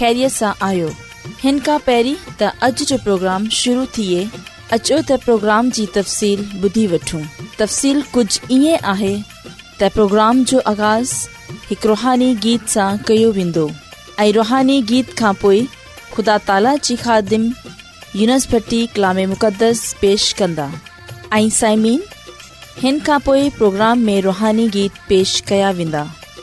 ख़ैरीअ सां आयो हिन खां पहिरीं जो प्रोग्राम शुरू थिए अचो त प्रोग्राम जी तफ़सील ॿुधी वठूं तफ़सील कुझु ईअं پروگرام جو जो आगाज़ हिकु रुहानी गीत सां कयो वेंदो रुहानी गीत खां خدا ख़ुदा ताला خادم खादिम यूनिस्टर्टी कलाम مقدس पेश कंदा प्रोग्राम में रुहानी गीत पेश कया वेंदा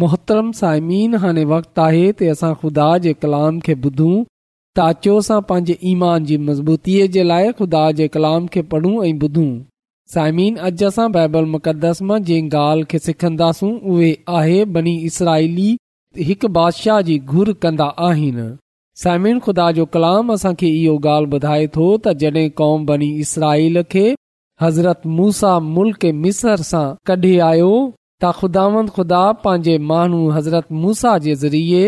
मोहतरम साइमिन हाणे वक़्तु आहे त असां खुदा जे कलाम खे ॿुधूं अचो सां पंहिंजे ईमान जी मज़बूतीअ जे लाइ खुदा जे कलाम खे पढ़ूं ऐं ॿुधूं साइमिन अॼु असां बाइबल मुक़दस मां जंहिं ॻाल्हि खे सिखन्दासूं उहे आहे बनी इसराईली हिकु बादशाह जी घुर कंदा आहिनि साइमन ख़ुदा जो कलाम असांखे इहो ॻाल्हि ॿुधाए थो त जड॒हिं कौम बनी इसराइल खे हज़रत मूसा मुल्क मिसर सां कढी आयो त ख़ुदावंद ख़ुदा पंहिंजे मानू हज़रत मूसा जे ज़रिए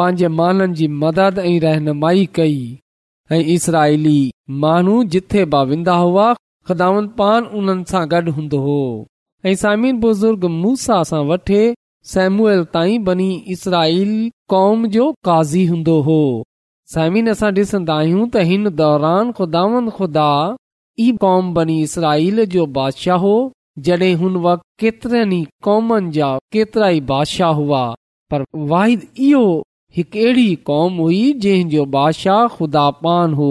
पंहिंजे माननि जी मदद ऐं रहनुमाई कई ऐं इसराइली माण्हू जिथे बि विंदा हुआ ख़ुदावंद पान सां गॾु हूंदो हो ऐं सायमिन बुज़ुर्ग मूसा सां वठे सेमुअल ताईं बनी इसराईल कौम जो काज़ी हूंदो हो सामिन असां ॾिसंदा आहियूं त हिन दौरान ख़ुदावंद ख़ुदा ई क़ौम बनी इसराईल जो बादशाह हो जॾहिं हुन वक़्ति केतिरनि कॉमन जा केतरा ई बादशाह हुआ पर वाहिद इहो हिकु अहिड़ी कौम हुई जंहिंजो बादशाह ख़ुदा पान हो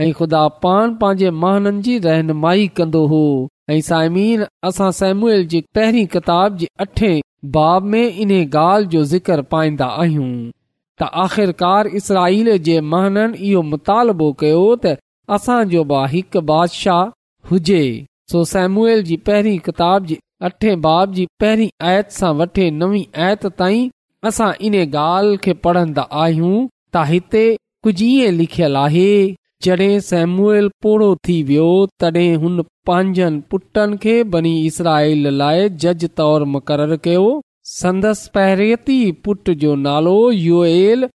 ऐं ख़ुदा पान पंहिंजे महननि जी रहनुमाई कंदो हो ऐं साइमीन असां सेम्युएल जी पहिरीं किताब जे अठे बाब में इन ॻाल्हि जो ज़िक्र पाईंदा आहियूं त आख़िरकार इसराईल जे महाननि इहो मुतालबो कयो त असांजो बि हिकु बादशाह हुजे सो सेम्यूल जी पहिरीं किताब बाब जी पहिरीं आयत सां असां इन ॻाल्हि खे पढ़ंदा आहियूं त हिते कुझ लिखियल आहे जडे॒ सेमूअल पोड़ो थी वियो तॾहिं हुन पांहिंजन पुटनि खे बनी इसराईल लाइ जज तौरु मुक़ररु कयो संदसि पुट जो नालो यूएल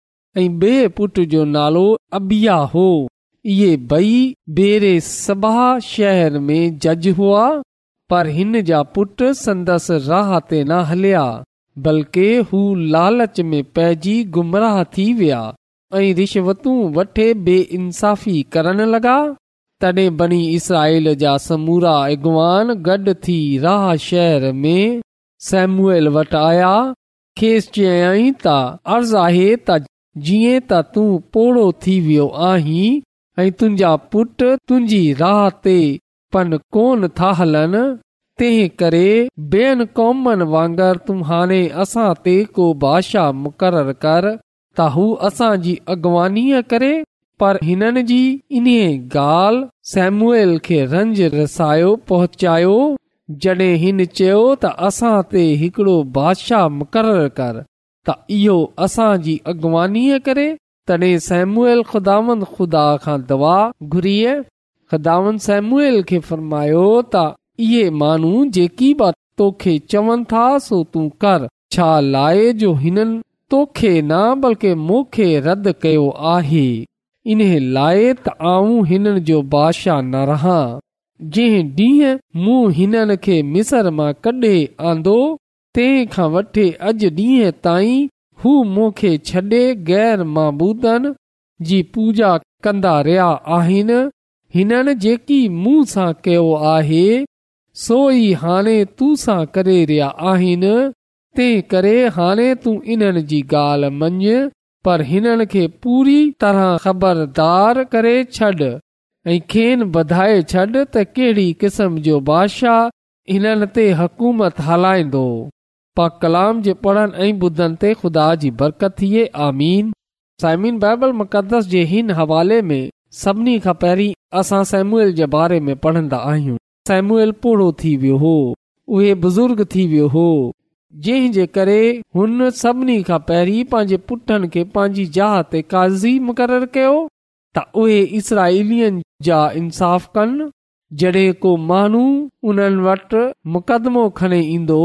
ऐं पुट जो नालो अबिया हो इहे बई बेरे सभा शहर में जज हुआ पर हिन जा पुटु संदसि राह ते न हलिया बल्कि हू लालच में पइजी गुमराह थी विया ऐं रिश्वतूं वठे बेइंसाफ़ी करण लॻा तॾहिं बनी इसराइल जा समूरा ऐगवान गॾु थी राह शहर में सैमुअल वटि आया खेसि चयाईं ता अर्ज़ु आहे त जीअं त तूं पोड़ो थी वियो आहीं ऐं तुंहिंजा पुटु तुंहिंजी राह ते पन कोन था हलनि तंहिं करे ॿियनि कौमनि वांगुरु तूं हाणे असां ते को बादशाह मुक़ररु कर त हू असांजी अॻुवानी करे पर हिननि जी इन्हे ॻाल्हि सैम्युएल खे रंज रसायो पहुचायो जड॒हिं हिन चयो त असां ते हिकिड़ो बादशाह मुक़ररु कर त इहो असांजी अॻवानीअ करे तॾहिं सेमूअल ख़ुदावंद ख़ुदा खां दवा घुरी ख़दावन सेमूअल खे फ़र्मायो त इहे माण्हू जेकी बोखे चवनि था सो तूं कर छा लाइ जो हिननि तोखे न बल्कि मूंखे रद्द कयो आहे इन लाइ त आऊं हिननि जो बादिशाह न रहां जंहिं डींहुं मूं हिननि खे मिसर मां कढे आंदो तंहिं खां वठी अॼु ॾींहं ताईं हू मूंखे छडे॒ गै़र माबूदनि जी पूजा कंदो रहिया आहिनि हिननि जेकी मूं सां कयो आहे सो ई हाणे तू सां करे रहिया आहिनि तंहिं करे हाणे तूं इन्हनि जी ॻाल्हि पर हिननि खे पूरी तरह ख़बरदार करे छड ऐं खेनि छॾ त कहिड़ी किस्म जो बादशाह हिननि ते हुकूमत हलाईंदो पा कलाम जे पढ़नि ऐं ॿुधनि ते खुदा जी बरकत थिए आमीन साइमिन बाइबल मुक़दस जे हिन हवाले में सभिनी खां पहिरीं असां सेम्यूल जे बारे में पढ़न्दा आहियूं सेमुएल पुड़ो थी वियो हो उहे बुज़ुर्ग थी वियो हो जिनी खां पहिरीं पंहिंजे पुटनि खे पंहिंजी जह ते काज़ी मुक़ररु कयो त उहे जा इंसाफ़ कनि जडे॒ को माण्हू उन्हनि वटि मुक़दमो खणे ईंदो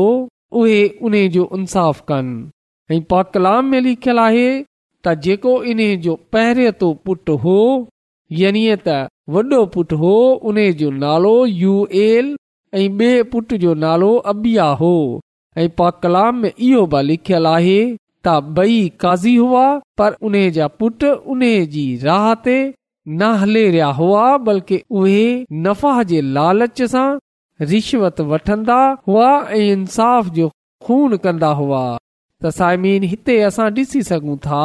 उहे उन जो इनसाफ़ कनि ऐं पाकलाम में लिखियलु आहे त जेको इन्हे जो पहिरियों तो पुट हो यानी त वॾो पुटु हो उन जो नालो यू एल ऐं बे पुट जो नालो अबिया हो ऐं पाकलाम में इहो बि लिखियलु आहे त बई काज़ी हुआ पर उन जा पुट उन जी राह ते न हले रिया हुआ बल्कि उहे नफ़ाह जे लालच सां रिश्वत वठंदा हुआ ऐं इंसाफ़ जो खून कन्दा हुआ त साइमीन हिते असां ॾिसी सघूं था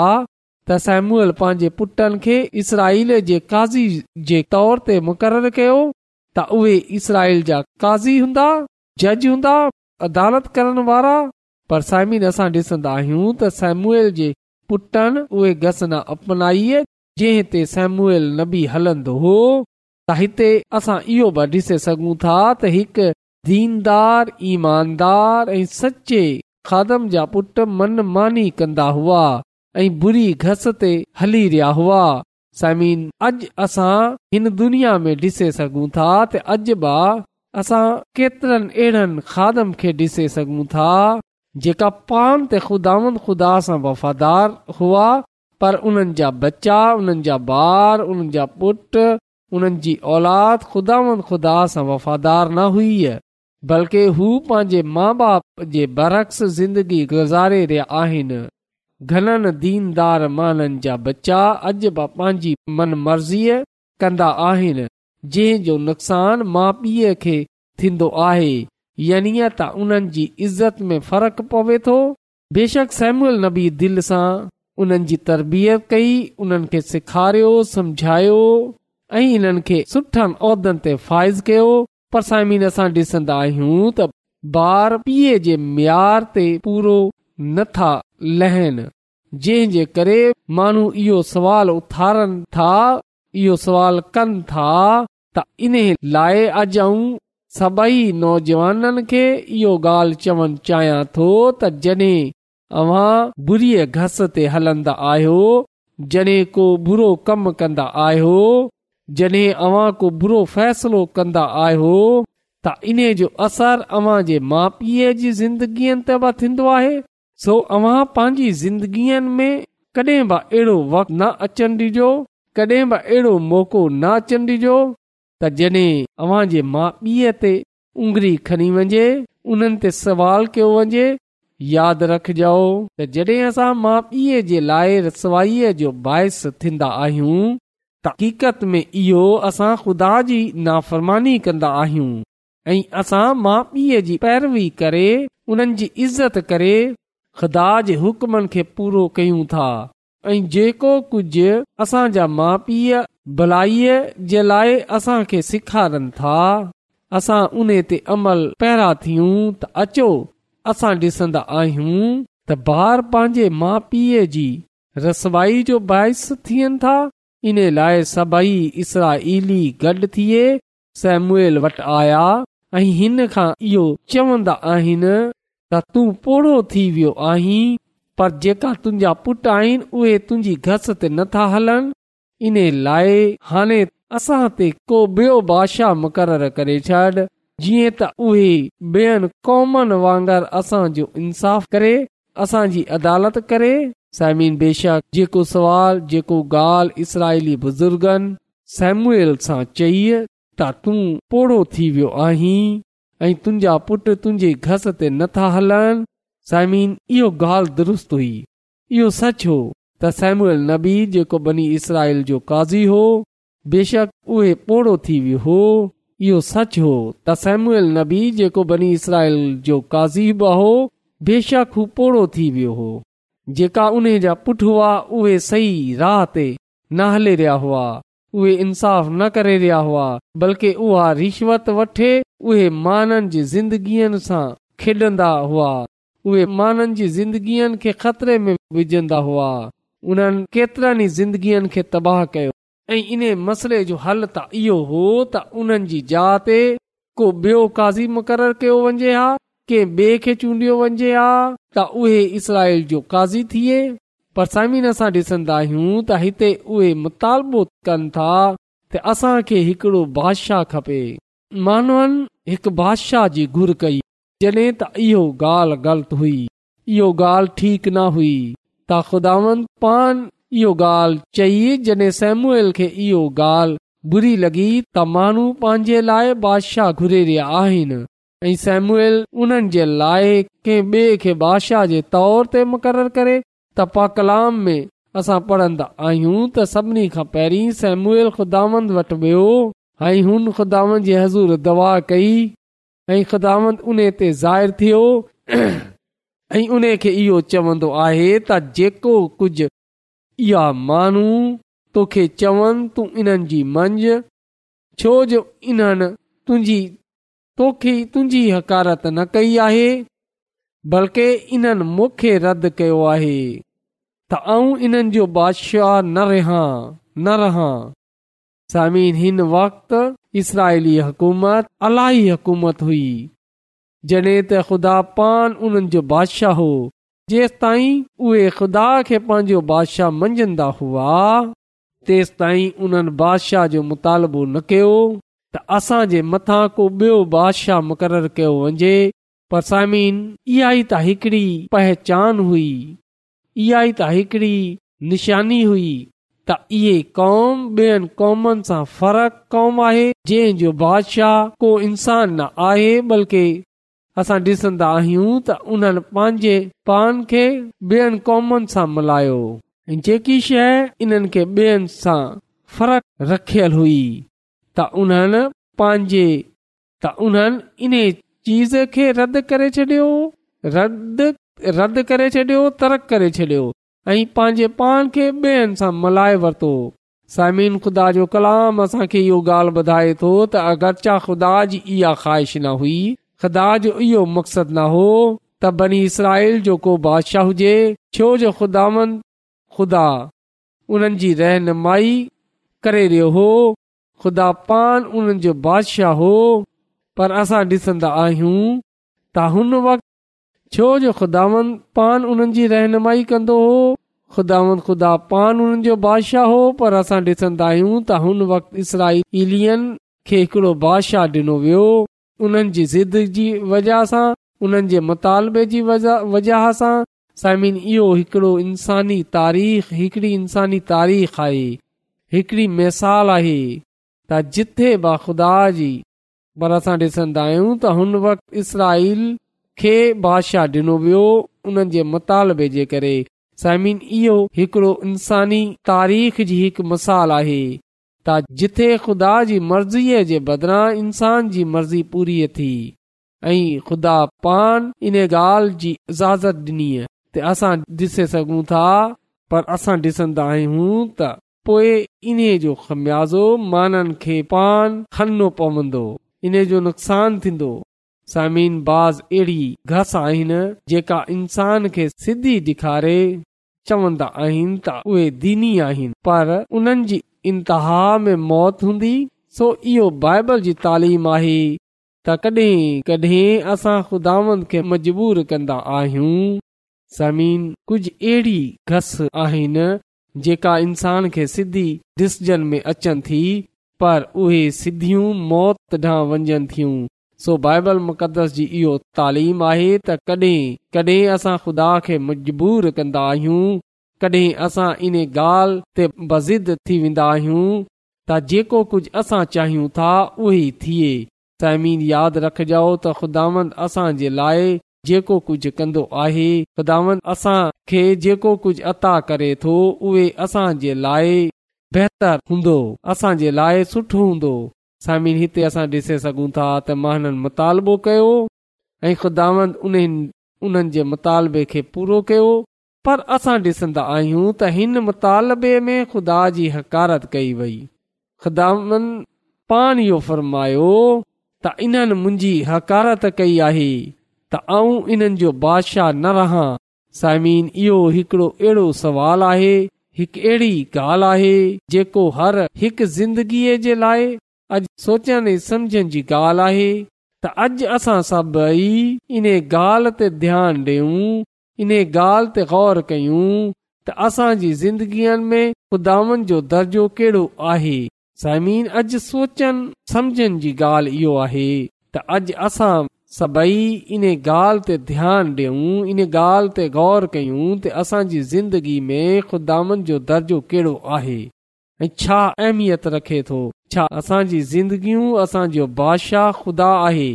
त सेमूअल पंहिंजे पुटनि खे इसराईल जे काज़ी जे तौर ते मुक़ररु कयो त उहे इसराईल जा काज़ी हूंदा जज हूंदा अदालत करण वारा पर साइमीन असां डि॒संदा आहियूं त सेमूअल जे पुटनि उहे अपनाई जंहिं हिते सेमूअल न हलंदो हो हिते असां इहो बि ॾिसे सघूं था त हिकु दीनदार ईमानदार ऐं सचे खादम जा पुट मन मानी कंदा हुआ ऐं बुरी घस ते हली रहिया हुआ समीन अॼु असां हिन दुनिया में ॾिसे सघूं था त अॼु बि असां केतरन अहिड़नि खे ॾिसे सघूं था जेका पान ते ख़ुदावन ख़ुदा सां वफ़ादार हुआ पर उन्हनि जा बच्चा उन्हनि जा ॿार पुट उन्हनि जी औलाद खुदा वंदा सां वफ़ादार न हुई बल्कि हू पंहिंजे माउ बाप जे बरक्स जिंदगी गुज़ारे रहिया आहिनि घणनि दीनदार माननि जा बच्चा अॼु बि पंहिंजी मन मर्ज़ीअ कंदा आहिनि जंहिंजो नुक़सान माउ पीउ खे थींदो आहे यानि त उन्हनि जी इज़त में फ़र्कु पवे थो बेशक सेम्यूल नबी दिलि सां उन्हनि जी तरबियत कई उन्हनि खे सेखारियो सम्झायो ऐं इन्हनि खे सुठनि उहिदनि ते फाइज़ कयो पर समीन असां डि॒सन्दा आहियूं त ॿार पीए जे म्यार ते पूरो नथा लहनि जंहिंजे करे माण्हू इहो सवाल उथारनि था इहो सवाल कनि था त इन लाइ अॼु सभई नौजवाननि खे इहो ॻाल्हि चवणु चाहियां थो त जडे॒ बुरी घस ते हलंदा आहियो जडे॒ को बुरो कम कंदा आहियो जॾहिं अव्हां को बुरो फैसलो कंदा आहियो त इन जो असर अव्हां जे माउ पीउ जी ज़िंदगीअ ते बि थींदो आहे सो अवां पंहिंजी ज़िंदगीअ में कॾहिं बि अहिड़ो वक़्तु न अचणु ॾिजो कॾहिं बि अहिड़ो मौक़ो न अचण ॾिजो त जड॒हिं अवां जे माउ पीउ ते उंगरी खणी वञे उन्हनि ते सवाल कयो वञे यादि रखजॉ त जॾहिं असां माउ पीउ जे लाइ रसवाईअ जो बाहिस थींदा आहियूं तकीक़त में इहो असां ख़ुदा जी नाफ़रमानी कंदा आहियूं ऐं असां माउ पीउ जी पैरवी करे उन्हनि जी इज़त करे ख़ुदा जे हुक्मनि खे पूरो कयूं था ऐं जेको कुझ असांजा माउ पीउ भलाईअ जे लाइ असां खे था असां उन ते अमल पैरा थियूं त अचो असां डि॒संदा आहियूं त ॿार पंहिंजे माउ पीउ जी रसवाई जो बाहिस थियनि था इन लाइ सभई इसरा इली गॾु थिए सेम्य वटि आया ऐं हिनखां इहो चवन्दा आहिनि त तूं पुड़ो थी वियो आहीं पर जेका तुंहिंजा पुट आहिनि उहे तुंहिंजी घस ते नथा हलनि इन लाइ हाणे असां ते को बियो बादशाह मुक़रर करे छॾ जीअं त उहे बेयनि कॉमनि वांगर असांजो इंसाफ़ करे असांजी अदालत करे साइमिन बेशक जेको सुवाल जेको ॻाल्हि इसराइली बुज़ुर्गनि सेमुएल सां चई त तूं पोड़ो थी वियो आहीं ऐं तुंहिंजा पुटु तुंहिंजे घस ते नथा हलनि साइमिन इहो ॻाल्हि दुरुस्त हुई इहो सच हो त सेमुएल नबी जेको बनी इसराइल जो काज़ी हो बेशक उहे पोड़ो थी वियो हो इहो सच हो त सेमुएल नबी जेको बनी इसराइल जो काज़ी काज़ीब हो बेशक हू पोड़ो थी वियो हो जेका उन जा पुट हुआ उहे सही राह ते न हले रहिया हुआ उहे इंसाफ़ न करे रहिया हुआ बल्कि उहा रिश्वत वठे उहे माननि जी ज़िंदगीअ सां खेॾंदा हुआ उहे माननि जी ज़िंदगीअ खे ख़तरे में विझंदा हुआ उन्हनि केतिरनि जिंदगीअनि खे तबाह कयो ऐं इन मसले जो हल त इहो हो त उन्हनि जी जात ते को बियों काज़ी मुक़रर कयो वञे हा के बे खे चूंडियो वञे हा त उहे इसराईल जो काज़ी थिए पर समीन असां डि॒सन्दा आहियूं त हिते उहे मुतालबो कनि था त असांखे हिकिड़ो बादशाह खपे मानवन हिकु बादशाह जी घुर कई जड॒हिं त इहो ॻाल्हि ग़लति हुई इहो ॻाल्हि ठीक न हुई त ख़ुदान पाण इहो ॻाल्हि चई जड॒ सेमुएल खे इहो ॻाल्हि बुरी लॻी त माण्हू पंहिंजे लाइ बादशाह घुरे रहिया आहिनि ऐं सेम्यूअल उन्हनि जे लाइ कंहिं ॿिए खे बादशाह जे तौर ते मुक़ररु करे त कलाम में असां पढ़ंदा आहियूं त सभिनी खां पहिरीं सेम्यूल ख़ुदांद वटि वियो ऐं हुन हज़ूर दवा कई ऐं ख़ुदांद उन ते ज़ाहिरु थियो ऐं उन खे इहो चवंदो आहे त जेको इहा माण्हू तोखे चवनि तूं इन्हनि जी मंझ छो जो इन्हनि तुंहिंजी तोखे तुंहिंजी हकारत न कई आहे बल्कि इन्हनि मूंखे रद्द कयो आहे त आऊं इन्हनि जो बादशाह न रहिया न रहां सामिन हिन वक़्ति इसराइली हुकूमत अलाई हुकूमत हुई जड॒हिं त ख़ुदा पान उन्हनि जो बादिशाह हो जेसि ताईं उहे ख़ुदा खे पंहिंजो बादशाह मंझंदा हुआ तेसि ताईं उन्हनि बादशाह जो मुतालबो न कयो त असां जे मथां को ॿियो बादशाह मुक़ररु कयो वञे पर समीन इहा ई त हिकड़ी पहचान हुई इहा ई त हिकिड़ी निशानी हुई त इहे कौम ॿियनि क़ौमनि सां फ़र्क़ु क़ौम आहे जंहिं जो बादशाह को इन्सानु न आहे बल्कि असां ॾिसंदा आहियूं त उन्हनि पांजे पान खे ॿियनि क़ौमनि सां मल्हायो जेकी शइ इन्हनि खे ॿियनि सां फ़र्क़ु रखियलु हुई त पंहिंजे त उन्हनि इन चीज़ खे रद्द करे छॾियो रहक करे छॾियो ऐं पंहिंजे पाण सां मल्हाए वरितो सामीन ख़ुदा जो कलाम असांखे इहो ॻाल्हि ॿुधाए थो त अगरचा ख़ुदा जी इहा ख़्वाहिश न हुई ख़ुदा जो इहो मक़सदु न हो त बनी इसराइल जो को बादशाह हुजे छो जो ख़ुदा ख़ुदा उन्हनि जी रहनुमाई करे रहियो हो खुदा पान उन्हनि जो बादशाह हो पर असां डिसंदा आहियूं त हुन वक्त छो जो ख़ुदावन पान उन्हनि जी रहनुमाई कंदो हो ख़ुदावन ख़ुदा पान जो बादशाह हो पर असां ॾिसंदा आहियूं त हुन वक्त इसराईली खे हिकड़ो बादशाह डिनो वियो उन्हनि जी ज़िद जी वजह सां उन्हनि जे मुतालबे जी वजह सां साइमिन इहो हिकड़ो इंसानी तारीख़ हिकड़ी इंसानी तारीख़ आहे हिकड़ी मिसाल आहे त जिथे ब ख़ुदा जी पर असां ॾिसन्दा आहियूं त हुन वक़्त इसराईल खे बादशाह ॾिनो वियो उन्हनि जे मतालबे जे करे साइमिन इहो हिकड़ो इन्सानी तारीख़ जी हिकु मिसाल आहे त जिथे ख़ुदा जी मर्ज़ीअ जे बदिरां इंसान जी मर्ज़ी पूरी थी ऐं ख़ुदा पान इन ॻाल्हि जी इज़ाज़त ॾिनी आहे असां ॾिसे सघूं था पर असां ॾिसंदा आहियूं त पोए इन जो ख़मियाज़ो माननि खे पान खनो पवंदो इन जो नुक़सान थींदो ज़मीन बाज़ अहिड़ी घस आहिनि जेका इन्सान खे सिधी ॾेखारे चवंदा आहिनि त उहे दीनी आहिनि पर उन्हनि जी इंतिहा में मौत हूंदी सो इहो बाइबल जी तालीम आहे त कडहिं कॾहिं असां ख़ुदानि खे मजबूर कंदा आहियूं समीन कुझ अहिड़ी घस आहिनि जेका इंसान खे सिधी डिसजन में अचनि थी पर उहे सिधियूं मौत ॾांहुं वञनि थियूं सो बाइबल मुक़दस जी इहो तालीम आहे त कॾहिं कॾहिं असां ख़ुदा खे मजबूर कंदा आहियूं कॾहिं असां इन ॻाल्हि ते बज़िद थी वेंदा आहियूं त जेको कुझु असां चाहियूं था उहे थिए साइमीन यादि रखजो त ख़ुदांद असांजे लाइ जेको कुझु कंदो आहे ख़ुदावंत असां खे जेको कुझ अता करे थो उहे असां जे लाइ बेहतर हूंदो असां जे लाइ सुठो हूंदो हिते असां ॾिसी सघूं था त मां मुतालबो कयो ऐं ख़ुदांद उन उन्हनि जे मुतालबे खे पूरो कयो पर असां ॾिसंदा आहियूं त हिन मुतालबे में ख़ुदा जी हकारत कई वई ख़ुदावन पान इहो फरमायो त इन्हनि मुंहिंजी हकारत कई आहे त आऊं इन्हनि जो बादशाह न रहां साइमीन इहो हिकड़ो अहिड़ो सवाल आहे हिकु अहिड़ी ॻाल्हि आहे जेको हर हिकु ज़िंदगीअ जे लाइ अॼु सोचनि ऐं समुझण जी ॻाल्हि आहे त अॼु असां सभई इन्हे ॻाल्हि ते ध्यानु इन ॻाल्हि ते गौर कयूं त असांजी ज़िंदगीअ में ख़ुदानि जो दर्जो कहिड़ो आहे समीन अॼु सोचनि समुझनि जी ॻाल्हि इहो आहे त अॼु असां सभई इन ॻाल्हि ते ध्यानु ॾियूं इन ॻाल्हि ते गौर कयूं त असांजी ज़िंदगी में ख़ुदानि जो दर्जो कहिड़ो आहे ऐं छा अहमियत रखे थो छा असांजी ज़िंदगियूं असांजो बादशाह खुदा आहे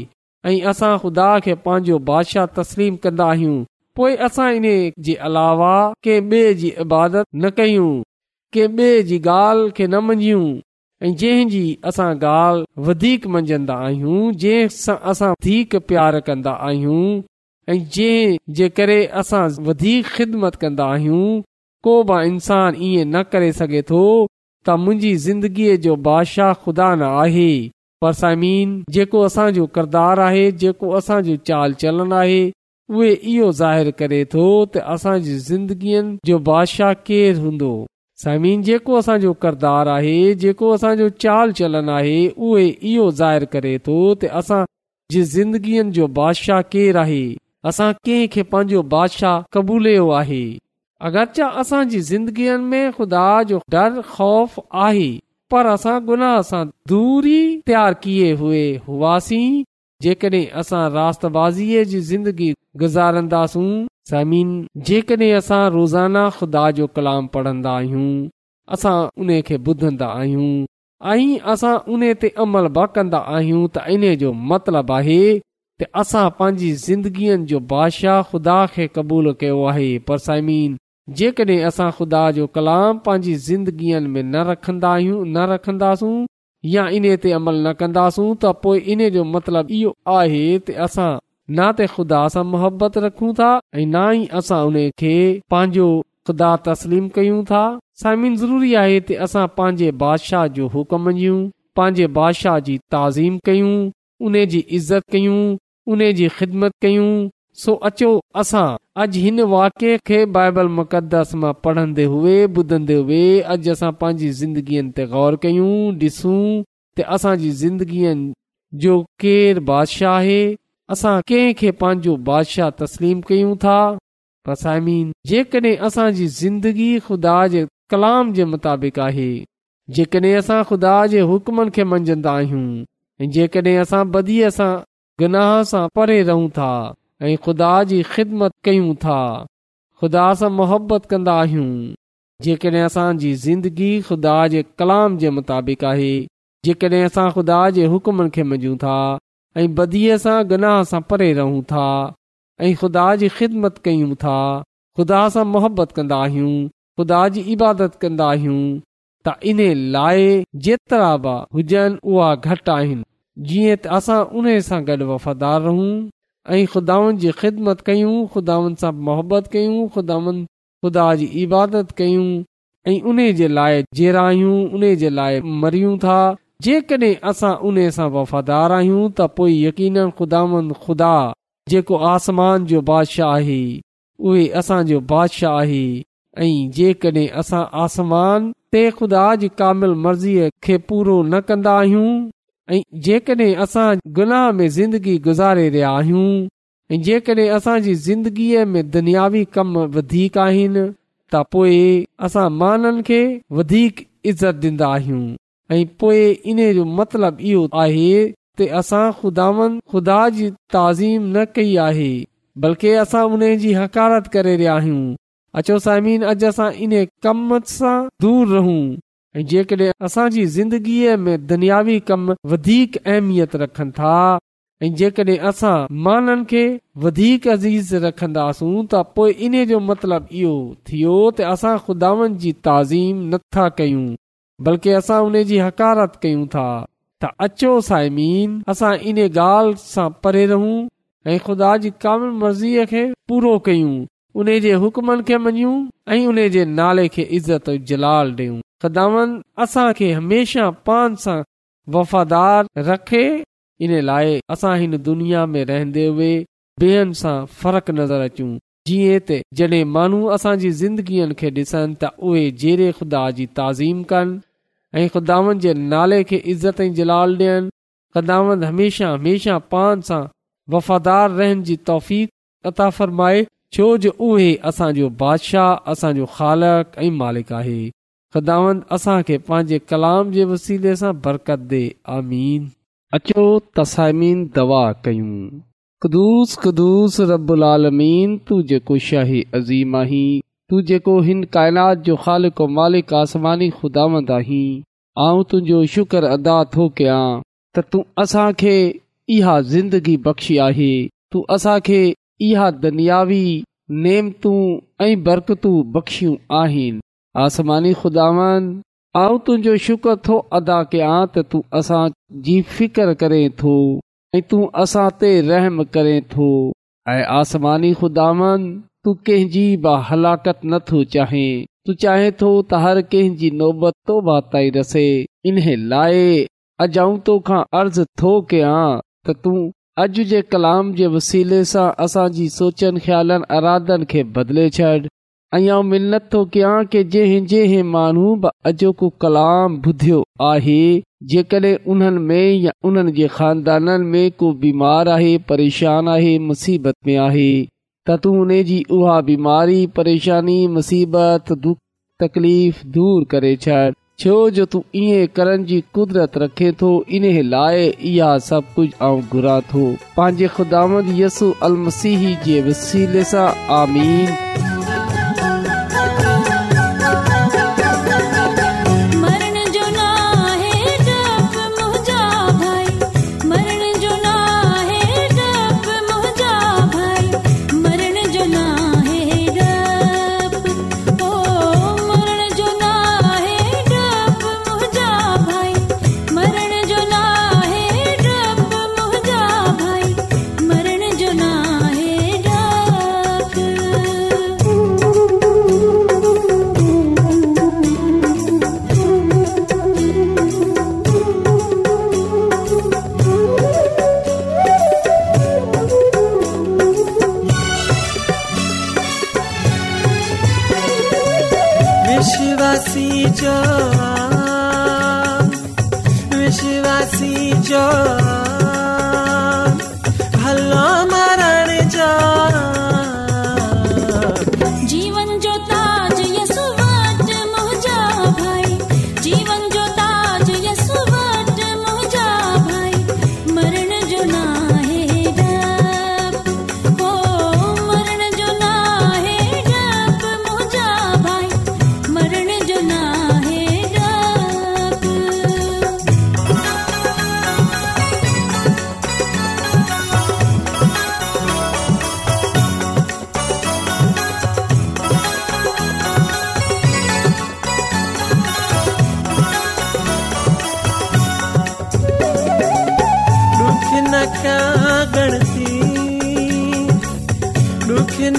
ऐं असां ख़ुदा खे पंहिंजो बादशाह तस्लीम कन्दा आहियूं पोएं असां इन जे अलावा कंहिं ॿिए जी इबादत न कयूं कंहिं ॿिए जी ॻाल्हि खे न मञियूं ऐं जंहिं जी असां ॻाल्हि वधीक मञंदा आहियूं जंहिं सां असां वधीक प्यार कंदा आहियूं ऐं जंहिं जे करे असां वधीक ख़िदमत कंदा आहियूं को बि इंसान ईअं न करे सघे थो त मुंहिंजी ज़िंदगीअ जो बादशाह खुदा न आहे पर समीन जेको असांजो किरदारु आहे जेको असांजो चाल चलन आहे उहे इहो ज़ाहिरु करे थो त असां ज़िंदगीअ जो बादशाह केरु हूंदो समीन जेको असांजो किरदारु आहे जेको असांजो चाल चलन आहे उहे इहो ज़ाहिर करे थो त असां जे ज़िंदगीअ जो बादशाह केर आहे असां कंहिं खे पंहिंजो बादशाह क़बूलियो आहे अगर जा असांजी ज़िंदगीअ में ख़ुदा जो डर ख़ौफ़ आहे पर असां गुनाह सां दूरी तयारु कीअं हुए हुआसीं जेकड॒हिं असां राताज़ीअ जी ज़िंदगी गुज़ारंदासूं साइमीन जेकॾहिं असां रोज़ाना ख़ुदा जो कलाम पढ़ंदा आहियूं असां उन खे ॿुधंदा आहियूं ऐं असां उन ते अमल ब कंदा आहियूं त जो मतिलब आहे त असां पांजी ज़िंदगीअ जो बादशाह ख़ुदा खे क़बूल कयो आहे पर साइमीन जेकॾहिं असां ख़ुदा जो कलाम पंहिंजी ज़िंदगीअ में न रखंदा आहियूं न रखंदासूं या इन ते अमल न कंदासूं त पोइ इन जो मतिलब इहो आहे त न त ख़ुदा सां मुहबत रखूं था ऐ ना ई असां उन खे पंहिंजो ख़ुदा तस्लीम कयूं था साइमिन ज़रूरी आहे त असां पांजे बादशाह जो हुकुम मञूं पांजे बादशाह जी ताज़ीम कयूं उन जी इज़त कयूं उन जी ख़िदमत कयूं सो अचो असां अॼु हिन वाके खे बाइबल मुक़दस मां पढ़न्दे हुए ॿुधन्दे हुए अॼु असां पंहिंजी ज़िंदगीअ ते ग़ौर कयूं ॾिसूं त असांजी ज़िंदगीअ जो केर बादशाह आहे असां कंहिंखे पंहिंजो बादशाह तस्लीम कयूं था पर सामीन जेकॾहिं असांजी ज़िंदगी ख़ुदा जे कलाम जे मुताबिक़ आहे जेकॾहिं असां ख़ुदा जे हुकमनि खे मञंदा आहियूं जेकॾहिं असां बदीअ सां गनाह सां परे रहूं था ऐं ख़ुदा जी ख़िदमत कयूं था ख़ुदा सां मुहबत कंदा आहियूं जेकॾहिं असांजी ज़िंदगी ख़ुदा जे कलाम जे मुताबिक़ आहे जेकॾहिं असां ख़ुदा जे हुकमनि खे मञूं था ऐं बदीअ सां गनाह सां परे रहूं था ऐं ख़ुदा जी ख़िदमत कयूं था ख़ुदा सां मोहबत कंदा आहियूं ख़ुदा जी इबादत कंदा आहियूं त इन लाइ जेतिरा बि हुजनि उहे घटि आहिनि जीअं त असां उन सां गॾु वफ़ादार रहूं ऐं ख़ुदानि जी ख़िदमत कयूं ख़ुदानि सां मोहबत कयूं ख़ुदानि ख़ुदा जी इबादत कयूं ऐं उन जे लाइ जेरा जे लाइ मरियूं था जेकॾहिं असां उन सां वफ़ादार आहियूं त पो यकीन ख़ुदानि खुदा जेको आसमान जो बादशाह आहे उहे असांजो बादशाह आहे ऐं जेकॾहिं असां आसमान ते ख़ुदा जी कामिल मर्ज़ीअ खे पूरो न कंदा आहियूं ऐं जेकॾहिं असां ग़ुलाह में ज़िंदगी गुज़ारे रहिया आहियूं ऐं जेकॾहिं असांजी ज़िंदगीअ में दुनियावी कम वधीक आहिनि त पोइ असां माननि खे वधीक इज़त ॾींदा आहियूं ऐं पोए इने जो मतिलबु इहो आहे त असां खुदावन खुदा जी तज़ीम न कई आहे बल्कि असां उन जी हकारत करे रहिया आहियूं अचो साइमीन अॼु असां इन कम सां दूर रहूं ऐ जेकड॒ असां ज़िंदगीअ में दुनियावी कम वधीक अहमियत रखनि था ऐ जेकड॒हिं असां माननि खे वधीक अज़ीज़ रखन्दास त इन जो मतिलब इहो थियो त असां जी तज़ीम नथा कयूं बल्कि असां उन जी हकारत कयूं था त अचो साइमीन असां इन ॻाल्हि सां परे रहू ऐं ख़ुदा जी काम मर्ज़ीअ खे पूरो कयूं उन जे हुकमनि खे मञूं ऐं उन जे नाले खे इज़त जलाल डि॒यूं ख़्दान असां खे हमेशा पान सां वफ़ादार रखे इन लाइ असां हिन दुनिया में रहंदे हुए ॿियनि सां फ़र्क़ु नज़र अचूं जीअं ते जॾहिं माण्हू असांजी ज़िंदगीअ खे ॾिसनि त उहे जेरे ख़ुदा जी ताज़ीम कनि ऐं ख़ुदावंद नाले खे इज़त ऐं जलाल ॾियनि ख़िदा हमेशह हमेशह पान सां वफ़ादार रहनि जी अता फ़र्माए छो जो उहे असांजो बादशाह असांजो खालक ऐं मालिक आहे ख़ुदावंद असां खे पंहिंजे कलाम जे वसीले सां बरकत दे आमीन अचो तसाइमीन दवा कयूं ख़ुदुस ख़ुदस रबुलालूं जेको शाही अज़ीम आहीं तूं जेको हिन काइनात जो ख़ालिक मालिक आसमानी ख़ुदा आहीं आउं तुंहिंजो शुक्र अदा थो कयां त तूं असांखे इहा ज़िंदगी बख़्शी आहे तूं असांखे इहा दुनियावी नेमतू ऐं बरकतूं बख़्शियूं आहिनि आसमानी खुदावंद आऊं तुंहिंजो शुक्र थो अदा कयां त तूं जी फिकर करें थो ऐं तूं असां ते रहम करे थो ऐं आसमानी ख़ुदान तूं कंहिंजी बि हलाकत नथो चाहीं तूं चाहे थो त हर कंहिंजी नोबत तो बाताई रसे इन्हे लाइ अज तोखां अर्ज़ु थो कयां त तूं अॼु जे कलाम जे वसीले सां असांजी सोचनि ख्यालनि अराधन खे बदिले छॾ ऐं मिलनत थो कयां की जंहिं जंहिं माण्हू अॼोको कलाम ॿुधियो आहे जेकॾहिं उन्हनि जे ख़ानदान में को बीमार आहे परेशान आहे त तूं उन जी उहा बीमारी परेशानी मुसीबत दुख तकलीफ़ दूर करे छॾ छो जो तू ईअं करण जी कुदरत रखे थो इन लाइ इहा सभु कुझु घुरा थो पंहिंजे मसीह जे वसीले सां आमीन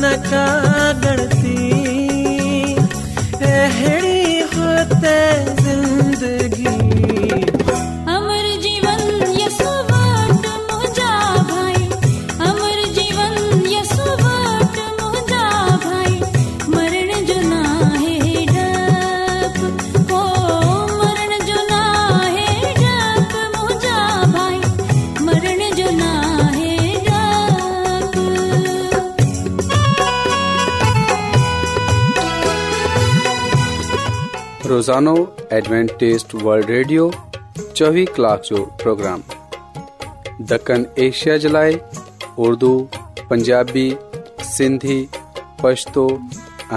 न कणु سانو ایڈوانٹسٹ ورلڈ ریڈیو 24 کلاک جو پروگرام دکن ایشیا جلائے اردو پنجابی سندھی پشتو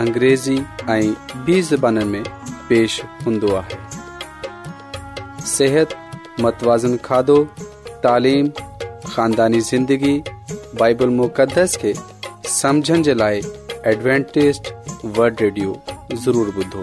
انګریزی ائی به زبانن میں پیش ہندوا صحت متوازن کھادو تعلیم خاندانی زندگی بائبل مقدس کے سمجھن جلائے ایڈوانٹسٹ ورلڈ ریڈیو ضرور بدو